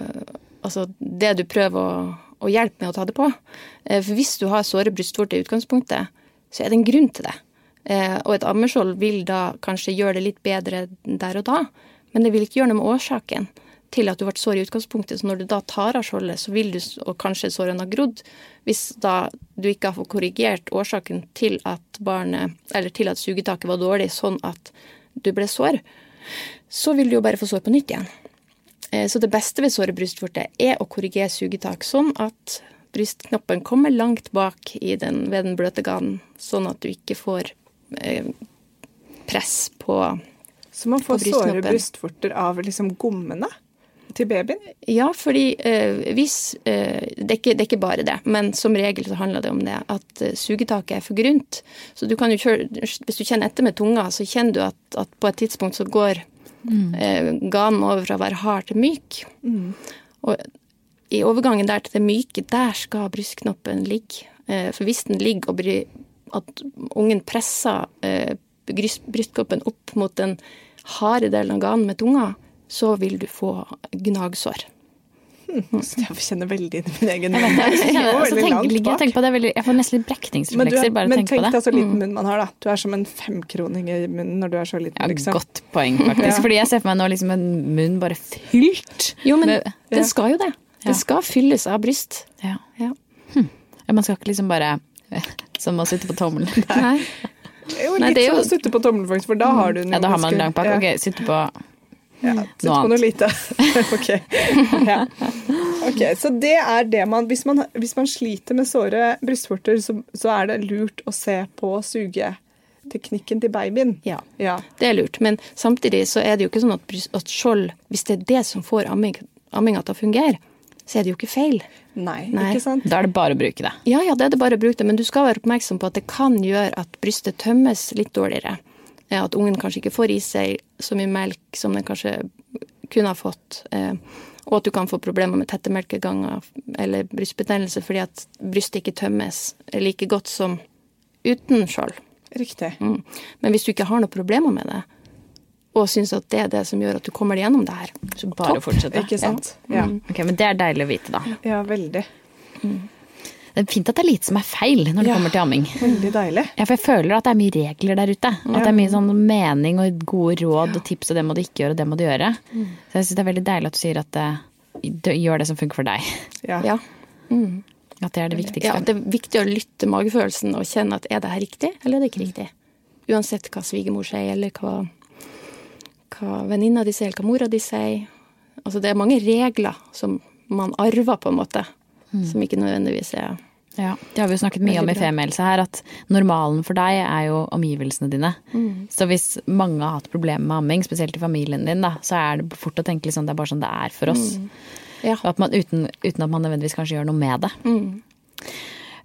altså det du prøver å, å hjelpe med å ta det på. Eh, for hvis du har såre brystvorter i utgangspunktet, så er det en grunn til det. Eh, og et ammeskjold vil da kanskje gjøre det litt bedre der og da, men det vil ikke gjøre noe med årsaken til at du ble sår i utgangspunktet. Så når du da tar av skjoldet, så vil du, og kanskje sårene har grodd, hvis da du ikke har fått korrigert årsaken til at barnet, eller til at sugetaket var dårlig, sånn at du ble sår, så vil du jo bare få sår på nytt igjen. Eh, Så det beste ved såre brystvorter er å korrigere sugetak, sånn at brystknoppen kommer langt bak i den, ved den bløte ganen, sånn at du ikke får eh, press på Så man får såre brystvorter av liksom gommene til babyen? Ja, fordi eh, hvis eh, det, er ikke, det er ikke bare det, men som regel så handler det om det at eh, sugetaket er for grunt. Så du kan jo kjøre Hvis du kjenner etter med tunga, så kjenner du at, at på et tidspunkt så går eh, ganen over fra å være hard til myk. Og i overgangen der til det myke, der skal brystknoppen ligge. Eh, for hvis den ligger og blir at ungen presser eh, brystknoppen opp mot den harde delen av ganen med tunga, så vil du få gnagsår. Jeg kjenner veldig inn i min egen Jeg vet. Jeg, altså, tenk, jeg tenker på det, veldig, jeg får nesten litt brekningsreflekser bare av å men tenk deg så liten munn man har, da. Du er som en femkroning i munnen når du er så liten. Ja, liksom. Godt poeng, faktisk. Ja. Fordi jeg ser for meg nå liksom en munn bare fylt Jo, men med det skal jo det. Ja. Det skal fylles av bryst. ja. Ja. Hm. Man skal ikke liksom bare Som å sitte på tommelen. Nei. Jo, Nei, litt det er sånn jo- å sitte på tommelen, faktisk, for da har du Ja, da har man en lang pakke. Ja. Ok, sitte på Ja, Noe Sitte på noe lite. ok. Ja. ok. Så det er det man Hvis man, hvis man sliter med såre brystvorter, så, så er det lurt å se på sugeteknikken til babyen. Ja. Ja. Det er lurt. Men samtidig så er det jo ikke sånn at, bryst- at skjold, hvis det er det som får amming, amminga til å fungere, så er det jo ikke feil. Nei, Nei. ikke sant? Da er det bare å bruke det. Ja, ja, det er det bare å bruke det, men du skal være oppmerksom på at det kan gjøre at brystet tømmes litt dårligere. Eh, At ungen kanskje ikke får i seg så mye melk som den kanskje kunne ha fått. eh, Og at du kan få problemer med tette melkeganger eller brystbetennelse fordi at brystet ikke tømmes like godt som uten skjold. Riktig. Mm. Men hvis du ikke har noen problemer med det, og syns at det er det som gjør at du kommer deg gjennom det her, Så bare Topp. fortsette. Ikke sant? Ja. Ok, Men det er deilig å vite, da. ja, veldig. Det er fint at det er lite som er feil når det Ja. kommer til amming. Veldig deilig. Ja, for jeg føler at det er mye regler der ute. At det er mye sånn mening og gode råd og tips, og det må du ikke gjøre, og det må du gjøre. Så jeg syns det er veldig deilig at du sier at eh, du gjør det som funker for deg. Ja. ja. At det er det viktigste. Ja, det er viktig å lytte til magefølelsen og kjenne at er det her riktig, eller er det ikke riktig. Uansett hva svigermor sier, eller hva, hva venninna di sier, eller hva mora di sier. Altså, det er mange regler som man arver, på en måte, som ikke nødvendigvis er Ja, Det har vi jo snakket mye om i. Femihelse her, at normalen for deg er jo omgivelsene dine. Så hvis mange har hatt problemer med amming, spesielt i familien din, da, så er det fort å tenke liksom, det er bare sånn det er for oss. Ja. Og At man, uten, uten at man nødvendigvis kanskje gjør noe med det. Mm.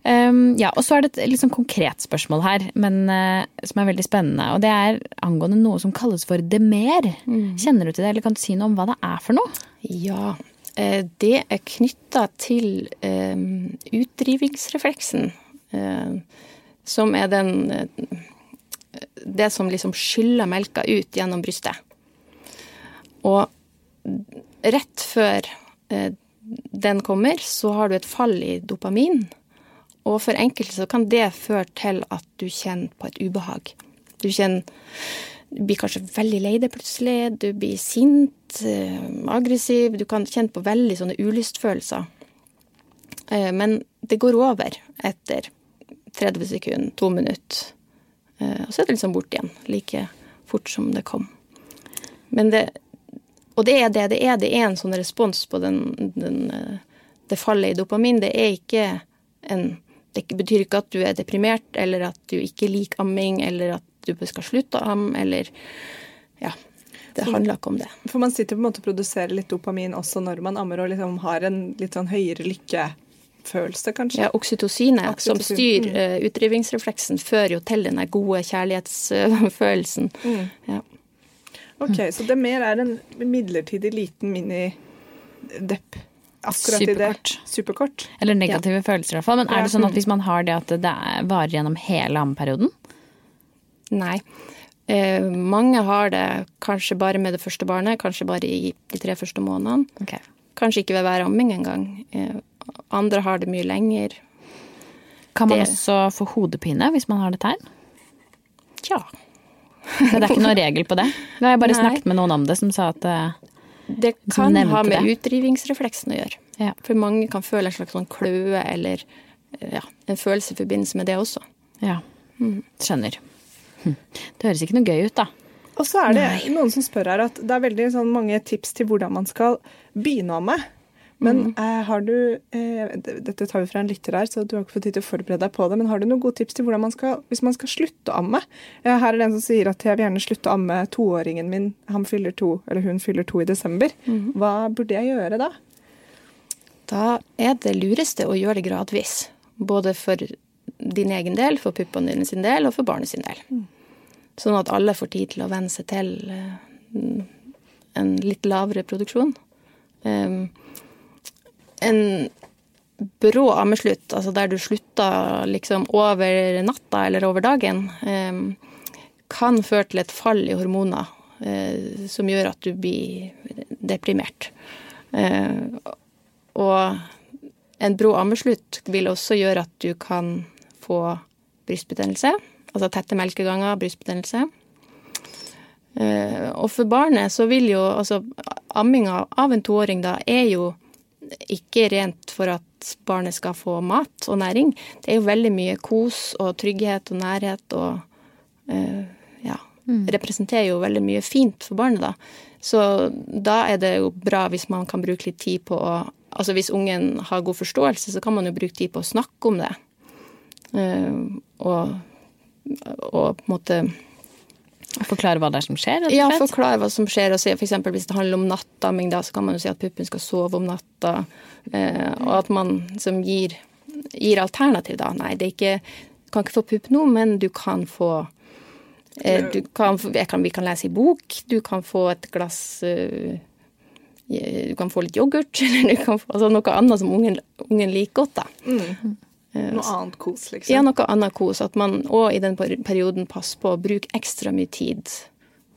Um, ja, og så er det et sånn konkret spørsmål her, men uh, som er veldig spennende. Og det er angående noe som kalles for demer. Kjenner du til det, eller kan du si noe om hva det er for noe? Ja, det er knytta til eh, utdrivingsrefleksen, eh, som er den eh, Det som liksom skyller melka ut gjennom brystet. Og rett før eh, den kommer, så har du et fall i dopamin. Og for enkelte så kan det føre til at du kjenner på et ubehag. Du kjenner du blir kanskje veldig lei deg plutselig, du blir sint, eh, aggressiv, du kan kjenne på veldig sånne ulystfølelser. Eh, men det går over etter 30 sekunder, to minutter. Eh, og så er det liksom bort igjen, like fort som det kom. Men det, og det er det det er. Det er en sånn respons på den, den, det fallet i dopamin. Det er ikke en Det betyr ikke at du er deprimert, eller at du ikke liker amming, eller at du skal slutte å amme, eller. Det handler ikke om det. For man sitter på en måte og produserer litt dopamin også når man ammer og liksom har en litt sånn høyere lykkefølelse, kanskje. Ja, oksytocinet, som styrer mm. uh, utdrivingsrefleksen, fører jo til den gode kjærlighetsfølelsen. Mm. Ja. Ok, Så det mer er en midlertidig liten mini-depp. Akkurat i det. Superkort. Superkort. Eller negative følelser, i hvert fall. Men er det sånn at hvis man har det, at det er- varer gjennom hele ammeperioden? Nei. Eh, mange har det kanskje bare med det første barnet, kanskje bare i de tre første månedene. Okay. Kanskje ikke ved hver amming engang. Eh, andre har det mye lenger. Kan man Det- også få hodepine hvis man har det tegn? Tja. Det er ikke noen regel på det. Nå har jeg bare Nei. snakket med noen om det, som sa at eh, Det kan ha med det. utdrivingsrefleksen å gjøre. Ja. For mange kan føle en slags sånn kløe eller eh, ja, en følelse i forbindelse med det også. Ja. Skjønner. Hm. Det høres ikke noe gøy ut, da. Og så er det noen som spør her at det er veldig sånn mange tips til hvordan man skal begynne å amme. Men eh, har du eh, Dette tar vi fra en lytter her, så du har ikke fått tid til å forberede deg på det. Men har du noen gode tips til hvordan man skal, hvis man skal slutte å amme? Eh, her er det en som sier at jeg vil gjerne slutte å amme toåringen min. Han fyller to, eller hun fyller to i desember. Hva burde jeg gjøre da? Da er det lureste å gjøre det gradvis. Både for din egen del, for puppene dine sin del, og for barnet sin del. Sånn at alle får tid til å venne seg til eh, en litt lavere produksjon. Um, en brå ammeslutt, altså der du slutter liksom over natta eller over dagen, um, kan føre til et fall i hormoner eh, som gjør at du blir deprimert. Eh, og en brå ammeslutt vil også gjøre at du kan få brystbetennelse, altså tette melkeganger, brystbetennelse. Eh, og for barnet så vil jo altså amminga av en toåring da er jo ikke rent for at barnet skal få mat og næring. Det er jo veldig mye kos og trygghet og nærhet og eh, ja, representerer jo veldig mye fint for barnet, da. Så da er det jo bra hvis man kan bruke litt tid på å Altså hvis ungen har god forståelse, så kan man jo bruke tid på å snakke om det. Eh, og, og på en måte Forklare hva det er som skjer, ja, forklare hva som skjer. Og si, for eksempel hvis det handler om nattamming, da, så kan man jo si at puppen skal sove om natta. Eh, og at man som gir, gir alternativ, da. Nei, det er ikke Du kan ikke få pupp nå, men du kan få eh, du kan, kan, Vi kan lese i bok. Du kan få et glass eh, Du kan få litt yoghurt, eller du kan få altså noe annet som ungen, ungen liker godt, da. Noe annet kos, liksom? Ja, noe annet kos. At man òg i den perioden passer på å bruke ekstra mye tid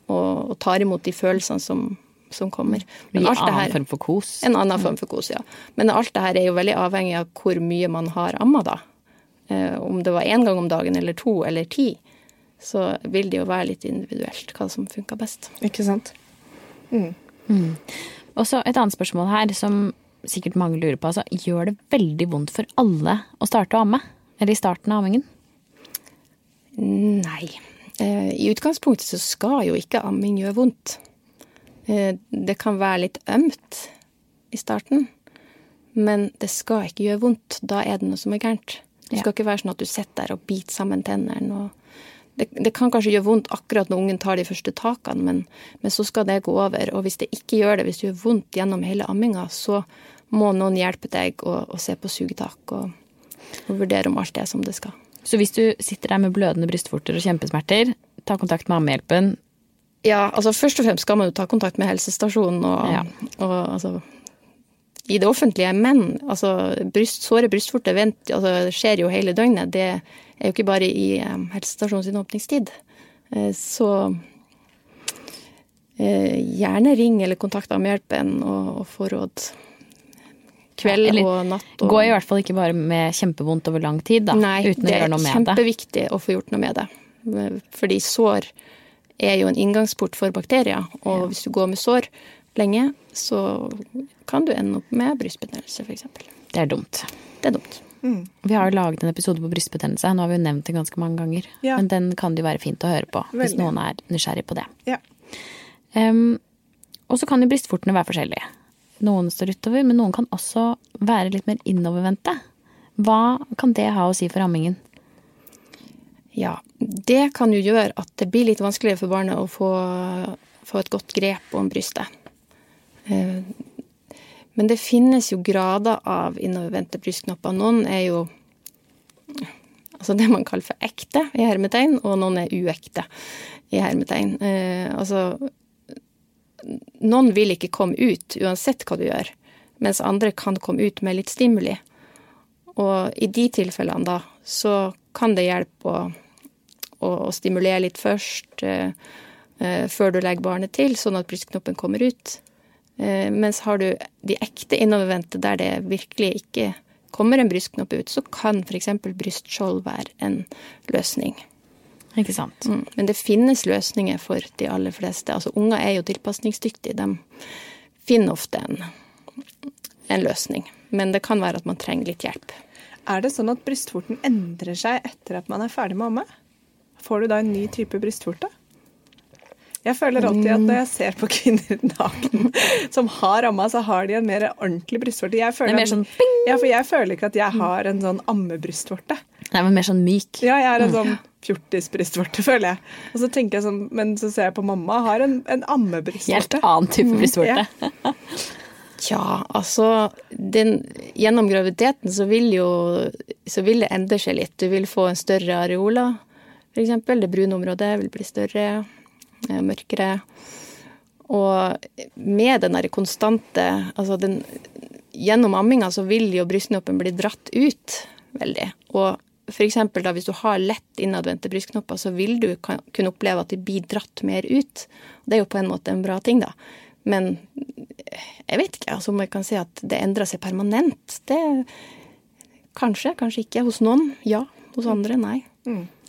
og, og tar imot de følelsene som, som kommer. Men alt annen her, form for kos. en annen form for kos, ja. Men alt det her er jo veldig avhengig av hvor mye man har amma, da. Eh, om det var én gang om dagen eller to eller ti, så vil det jo være litt individuelt hva som funker best. Ikke sant? Og så et annet spørsmål her, som sikkert mange lurer på. Altså, gjør det veldig vondt for alle å starte å amme? Eller i starten av ammingen? Nei. Eh, I utgangspunktet så skal jo ikke amming gjøre vondt. Eh, Det kan være litt ømt i starten, men det skal ikke gjøre vondt. Da er det noe som er gærent. Det skal ikke være sånn at du sitter der og biter sammen tennene. og det, det kan kanskje gjøre vondt akkurat når ungen tar de første takene, men, men så skal det gå over. Og hvis det ikke gjør det, hvis det gjør vondt gjennom hele amminga, så må noen hjelpe deg å, å se på sugetak og, og vurdere om alt er som det skal. Så hvis du sitter der med blødende brystvorter og kjempesmerter, ta kontakt med ammehjelpen. Ja, altså først og fremst skal man jo ta kontakt med helsestasjonen og, Ja. og altså i det offentlige, men altså, bryst, såre brystvorter vent, altså, det skjer jo hele døgnet. Det er jo ikke bare i um, helsestasjonen sin åpningstid. Uh, så uh, gjerne ring eller kontakt Ammehjelpen og, og få råd. Kveld Ja, eller og natt. Og, Gå i hvert fall ikke bare med kjempevondt over lang tid, da. Nei, uten å gjøre er noe med det. kjempeviktig å få gjort noe med det. Fordi sår er jo en inngangsport for bakterier. Og hvis du går med sår lenge, så kan du ende opp med brystbetennelse, f.eks. Det er dumt. Det er dumt. Vi har jo laget en episode på brystbetennelse. Nå har vi jo nevnt det ganske mange ganger. Ja. Men den kan det jo være fint å høre på hvis noen er nysgjerrig på det. Ja. Um, og så kan jo brystvortene være forskjellige. Noen står utover, men noen kan også være litt mer innovervendte. Hva kan det ha å si for ammingen? Ja, det kan jo gjøre at det blir litt vanskeligere for barnet å få, få et godt grep om brystet. Men det finnes jo grader av innovervendte brystknopper. Noen er jo altså det man kaller for ekte i hermetegn, og noen er uekte i hermetegn. Eh, altså noen vil ikke komme ut uansett hva du gjør, mens andre kan komme ut med litt stimuli. Og i de tilfellene da, så kan det hjelpe å, å, å stimulere litt først, eh, eh, før du legger barnet til, sånn at brystknoppen kommer ut. Eh, mens har du de ekte innovervendte der det virkelig ikke kommer en brystknopp ut, så kan f.eks. brystskjold være en løsning. Ikke sant? Mm. Men det finnes løsninger for de aller fleste. Altså Unger er jo tilpasningsdyktige. De finner ofte en, en løsning. Men det kan være at man trenger litt hjelp. Er det sånn at brystvorten endrer seg etter at man er ferdig med å amme? Får du da en ny type brystvorte? Jeg føler alltid at når jeg ser på kvinner naken som har amma, så har de en mer ordentlig brystvorte. Jeg føler er mer at- sånn! Ja, for jeg føler ikke at jeg har en sånn ammebrystvorte. Nei, men mer sånn myk. Ja, jeg er en sånn fjortisbrystvorte, føler jeg. Og så tenker jeg sånn, Men så ser jeg på mamma, har en, en Helt annen type brystvorte. Tja, altså den, Gjennom graviditeten så vil jo så vil det endre seg litt. Du vil få en større areola, f.eks. Det brune området vil bli større, mørkere. Og med den derre konstante altså den, Gjennom amminga så vil jo brystknoppen bli dratt ut veldig. Og f.eks. da hvis du har lett innadvendte brystknopper, så vil du kan, kunne oppleve at de blir dratt mer ut. Det er jo på en måte en bra ting, da. Men jeg vet ikke altså om jeg kan si at det endrer seg permanent. Det Kanskje, kanskje ikke. Hos noen ja. Hos andre nei.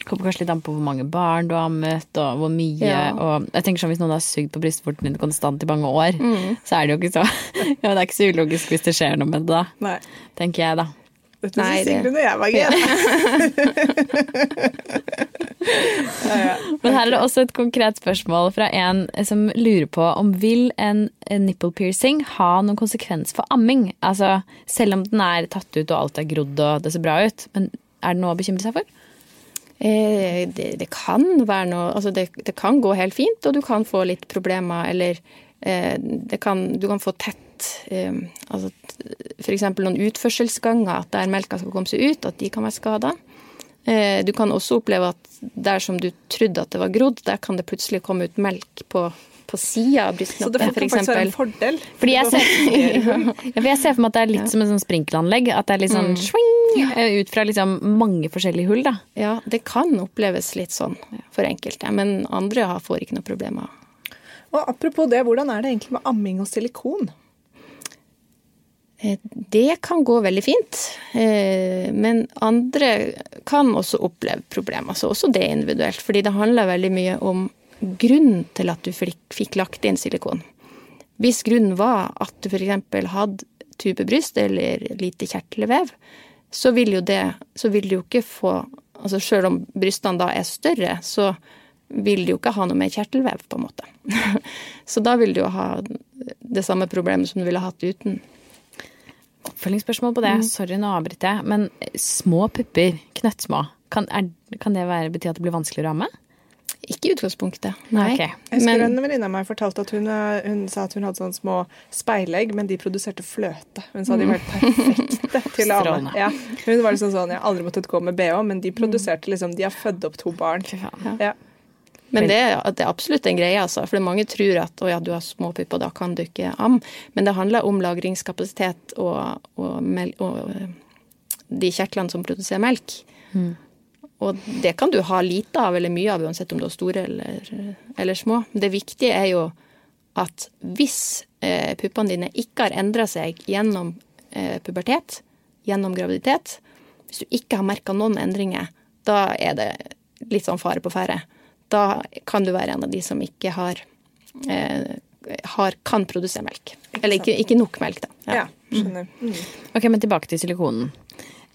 Kommer kanskje litt an på hvor mange barn du har møtt, og hvor mye. Ja. Og jeg tenker sånn, Hvis noen har sugd på brystvorten din konstant i mange år, så er det jo ikke så Ja, det er ikke så ulogisk hvis det skjer noe med det da, Nei. tenker jeg da. Dette Nei, det- Sigrun og jeg var gøy. ja, ja. Men her er det også et konkret spørsmål fra en som lurer på om vil en en nipple piercing ha noen konsekvens for amming? Altså, selv om den er tatt ut og alt er grodd og det ser bra ut, men er det noe å bekymre seg for? Eh, det, det kan være noe Altså, det, det kan gå helt fint, og du kan få litt problemer, eller eh, det kan, du kan få tett eh, Altså f.eks. noen utførselsganger, at der melka skal komme seg ut, at de kan være skada. Du kan også oppleve at der som du trodde at det var grodd, der kan det plutselig komme ut melk på, på sida av Så det kan faktisk være en fordel. Fordi jeg ser, ja, for jeg ser for meg at det er litt som et sånn sprinkelanlegg. At det er litt sånn swing, eh, ut fra liksom mange forskjellige hull, da. Ja, det kan oppleves litt sånn for enkelte, men andre får ikke noe problemer. Og apropos det, hvordan er det egentlig med amming og silikon? Eh, Det kan gå veldig fint, eh, men andre kan også oppleve problemer. Så også det er individuelt, fordi det handler veldig mye om grunnen til at du fikk, fikk lagt inn silikon. Hvis grunnen var at du f.eks. hadde tubebryst eller lite kjertelvev, så vil jo det så vil du jo ikke få altså Selv om brystene da er større, så vil du jo ikke ha noe mer kjertelvev, på en måte. så da vil du jo ha det samme problemet som du ville hatt uten. Oppfølgingsspørsmål på det. Sorry, nå avbryter jeg. Men små pupper, knøttsmå, kan, er, kan det være, bety at det blir vanskeligere å amme? Ikke i utgangspunktet, nei. Ok. Jeg husker Men En venninne av meg fortalte at hun, eh, hun sa at hun hadde sånne små speilegg, men de produserte fløte. Hun sa de var helt perfekte til å amme. Ja. Hun var liksom sånn, Jeg har aldri måttet gå med bh, men de produserte liksom De har født opp to barn. Fy faen. Ja. Men det, det er absolutt en greie, altså. For mange tror at å ja, du har små pupper, da kan du ikke amme. Men det handler om lagringskapasitet og, og, og, og eh, de kjertlene som produserer melk. Og det kan du ha lite av eller mye av, uansett om du er store eller, eller små. Det viktige er jo at hvis eh, puppene dine ikke har endra seg gjennom eh, pubertet, gjennom graviditet, hvis du ikke har merka noen endringer, da er det litt sånn fare på ferde. da kan du være en av de som ikke har, eh, har kan produsere melk. Eller ikke, ikke nok melk, da. Ja, skjønner. Mm. Ok, men tilbake til silikonen.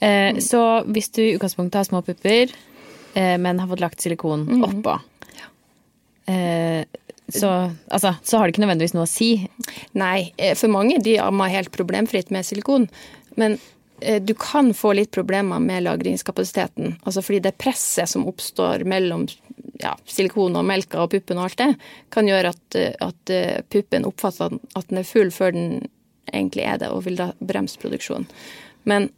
Eh, Så hvis du i utgangspunktet har små pupper, eh, men har fått lagt silikon oppå, eh, så, altså, så har det ikke nødvendigvis noe å si. Nei, eh, for mange de ammer helt problemfritt med silikon. Men eh, du kan få litt problemer med lagringskapasiteten. Altså fordi det presset som oppstår mellom ja, silikon og melka og puppen og alt det, kan gjøre at, at puppen oppfatter at den er full før den egentlig er det, og vil da bremse produksjonen. Men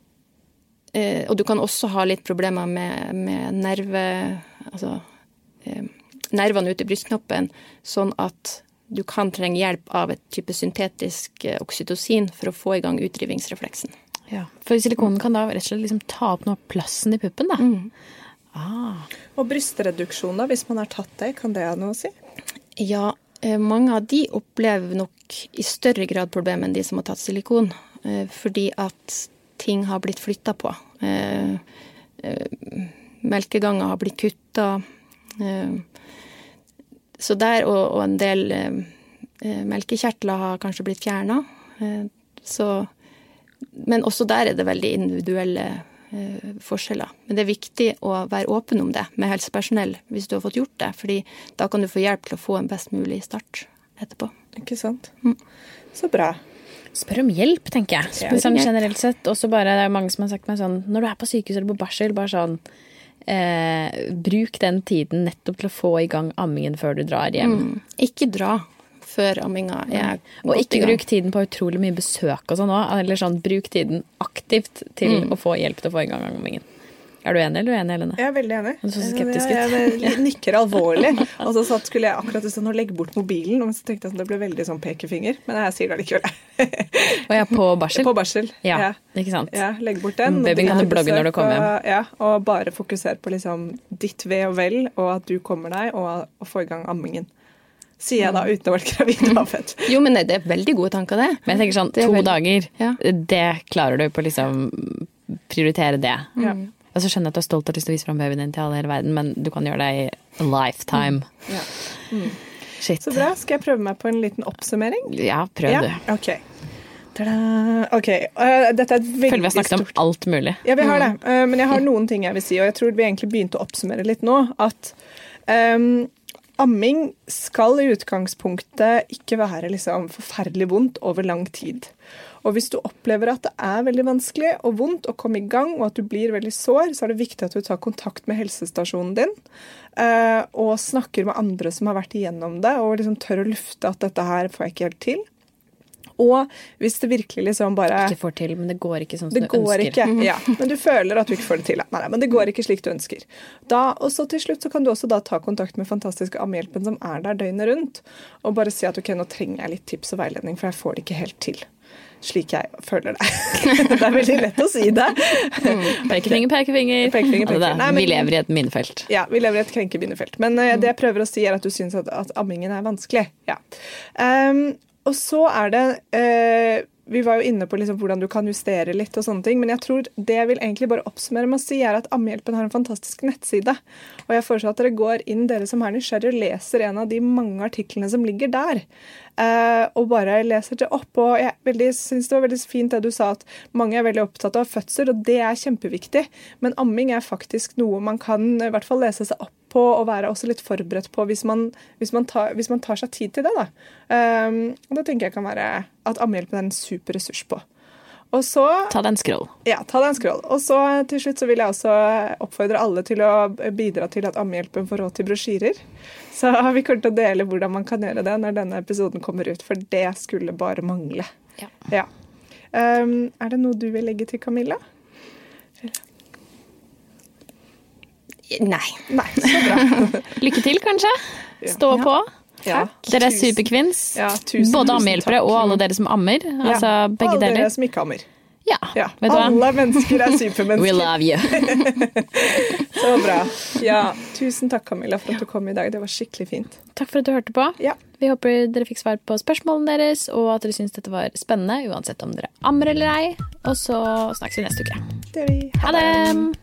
eh, Og du kan også ha litt problemer med, med nerve... Altså eh, nervene ute i brystknoppen, sånn at du kan trenge hjelp av et type syntetisk eh, oksytocin for å få i gang utdrivingsrefleksen. For silikonen kan da rett og slett liksom ta opp noe av plassen i puppen, da. Og brystreduksjon, da, hvis man har tatt det, kan det ha noe å si? Ja, eh, mange av de opplever nok i større grad problemer enn de som har tatt silikon, eh, fordi at ting har blitt flytta på. Eh, eh, Melkeganger har blitt kutta. eh, Så der, og, og en del eh, eh, melkekjertler har kanskje blitt fjerna. Så Men også der er det veldig individuelle eh, forskjeller. Men det er viktig å være åpen om det med helsepersonell hvis du har fått gjort det, fordi da kan du få hjelp til å få en best mulig start etterpå. Ikke sant? Så bra. Spør om hjelp, tenker jeg. Spør sånn generelt sett. Også bare, det er mange som har sagt meg sånn Når du er på sykehus eller på barsel, bare sånn eh, Bruk den tiden nettopp til å få i gang ammingen før du drar hjem. Mm. Ikke dra før amminga er Og godt i ikke bruk tiden på utrolig mye besøk og sånn òg. Eller sånn, bruk tiden aktivt til Mm. å få hjelp til å få i gang ammingen. Er du enig eller uenig, Helene? Jeg er veldig enig. Du så skeptisk ut. jeg, jeg, jeg, nikker alvorlig. Og så satt, skulle jeg akkurat sånn å legge bort mobilen, og så tenkte jeg at det ble veldig sånn pekefinger. Men jeg sier det allikevel. Og jeg er på barsel? På barsel. Ja, ikke sant? Ja, legg bort den. Mm, babyen kan du blogge når du kommer hjem. Og, ja, og bare fokusere på liksom ditt ve og vel, og at du kommer deg, og og få i gang ammingen. Sier jeg da uten å ha vært gravid. Og fett. Jo, men det er veldig gode tanker, det. Men jeg tenker sånn, to veldig- dager, Ja. det klarer du på liksom prioritere det. Ja. Og så skjønner jeg at du er stolt og har lyst til å vise fram babyen din til alle i hele verden, men du kan gjøre det i a lifetime. Ja. Shit. Så bra. Skal jeg prøve meg på en liten oppsummering? Ja, prøv ja? du. Ok. Ta-da. Ok, uh, Dette er et veldig Føler vi har snakket om alt mulig. Ja, vi har det. Uh, men jeg har noen ting jeg vil si, og jeg tror vi egentlig begynte å oppsummere litt nå. At ehm, amming skal i utgangspunktet ikke være liksom forferdelig vondt over lang tid. Og hvis du opplever at det er veldig vanskelig og vondt å komme i gang, og at du blir veldig sår, så er det viktig at du tar kontakt med helsestasjonen din. eh, og snakker med andre som har vært igjennom det, og liksom tør å lufte at dette her får jeg ikke helt til. Og hvis det virkelig liksom bare Ikke får til, men det går ikke sånn som det du går ønsker. ikke. Ja, men du føler at du ikke får det til. Nei, nei, men det går ikke slik du ønsker. Da, og så til slutt så kan du også da ta kontakt med fantastiske ammehjelpen som er der døgnet rundt, og bare si at ok, nå trenger jeg litt tips og veiledning, for jeg får det ikke helt til. Slik jeg føler det. det er veldig lett å si det. Pekefinger, pekefinger. Pekefinger, Altså, pekefinger. Nei, men- vi lever i et minnefelt. Ja, vi lever i et krenkebindefelt. Men uh, det jeg prøver å si, er at du syns at, at ammingen er vanskelig. Ja. Ehm, og så er det eh, Vi var jo inne på liksom hvordan du kan justere litt og sånne ting, men jeg tror det jeg vil egentlig bare oppsummere med å si, er at Ammehjelpen har en fantastisk nettside. Og jeg foreslår at dere går inn, dere som er nysgjerrige, og leser en av de mange artiklene som ligger der. Eh, og bare leser det opp. Og jeg syns det var veldig fint det du sa, at mange er veldig opptatt av fødsel, og det er kjempeviktig. Men amming er faktisk noe man kan i hvert fall lese seg opp på og være også litt forberedt på hvis man, hvis man, tar, hvis man tar seg tid til det. Da. Um, og det tenker jeg kan være at ammehjelpen er en super ressurs på. Og så Ta den scroll. ja, ta deg en scroll. Og så til slutt så vil jeg også oppfordre alle til å bidra til at Ammehjelpen får råd til brosjyrer. Så vi kommer til å dele hvordan man kan gjøre det når denne episoden kommer ut, for det skulle bare mangle. Ja. Ja. Um, er det noe du vil legge til, Camilla? Nei. Nei, så bra. Lykke til, kanskje. Stå Ja. på. Ja, Dere er superkvinns. Ja, tusen, Både ammehjelpere og alle dere som ammer. Altså Ja, begge alle dere som ikke ammer. Ja, Ja, alle mennesker er We love you. Så bra. Ja, tusen takk, Camilla, for at du kom i dag. Det var skikkelig fint. Takk for at du hørte på. Ja. Vi håper dere fikk svar på spørsmålene deres, og at dere syns dette var spennende, uansett om dere ammer eller ei. Og så snakkes vi neste uke. Det vi. Ha det!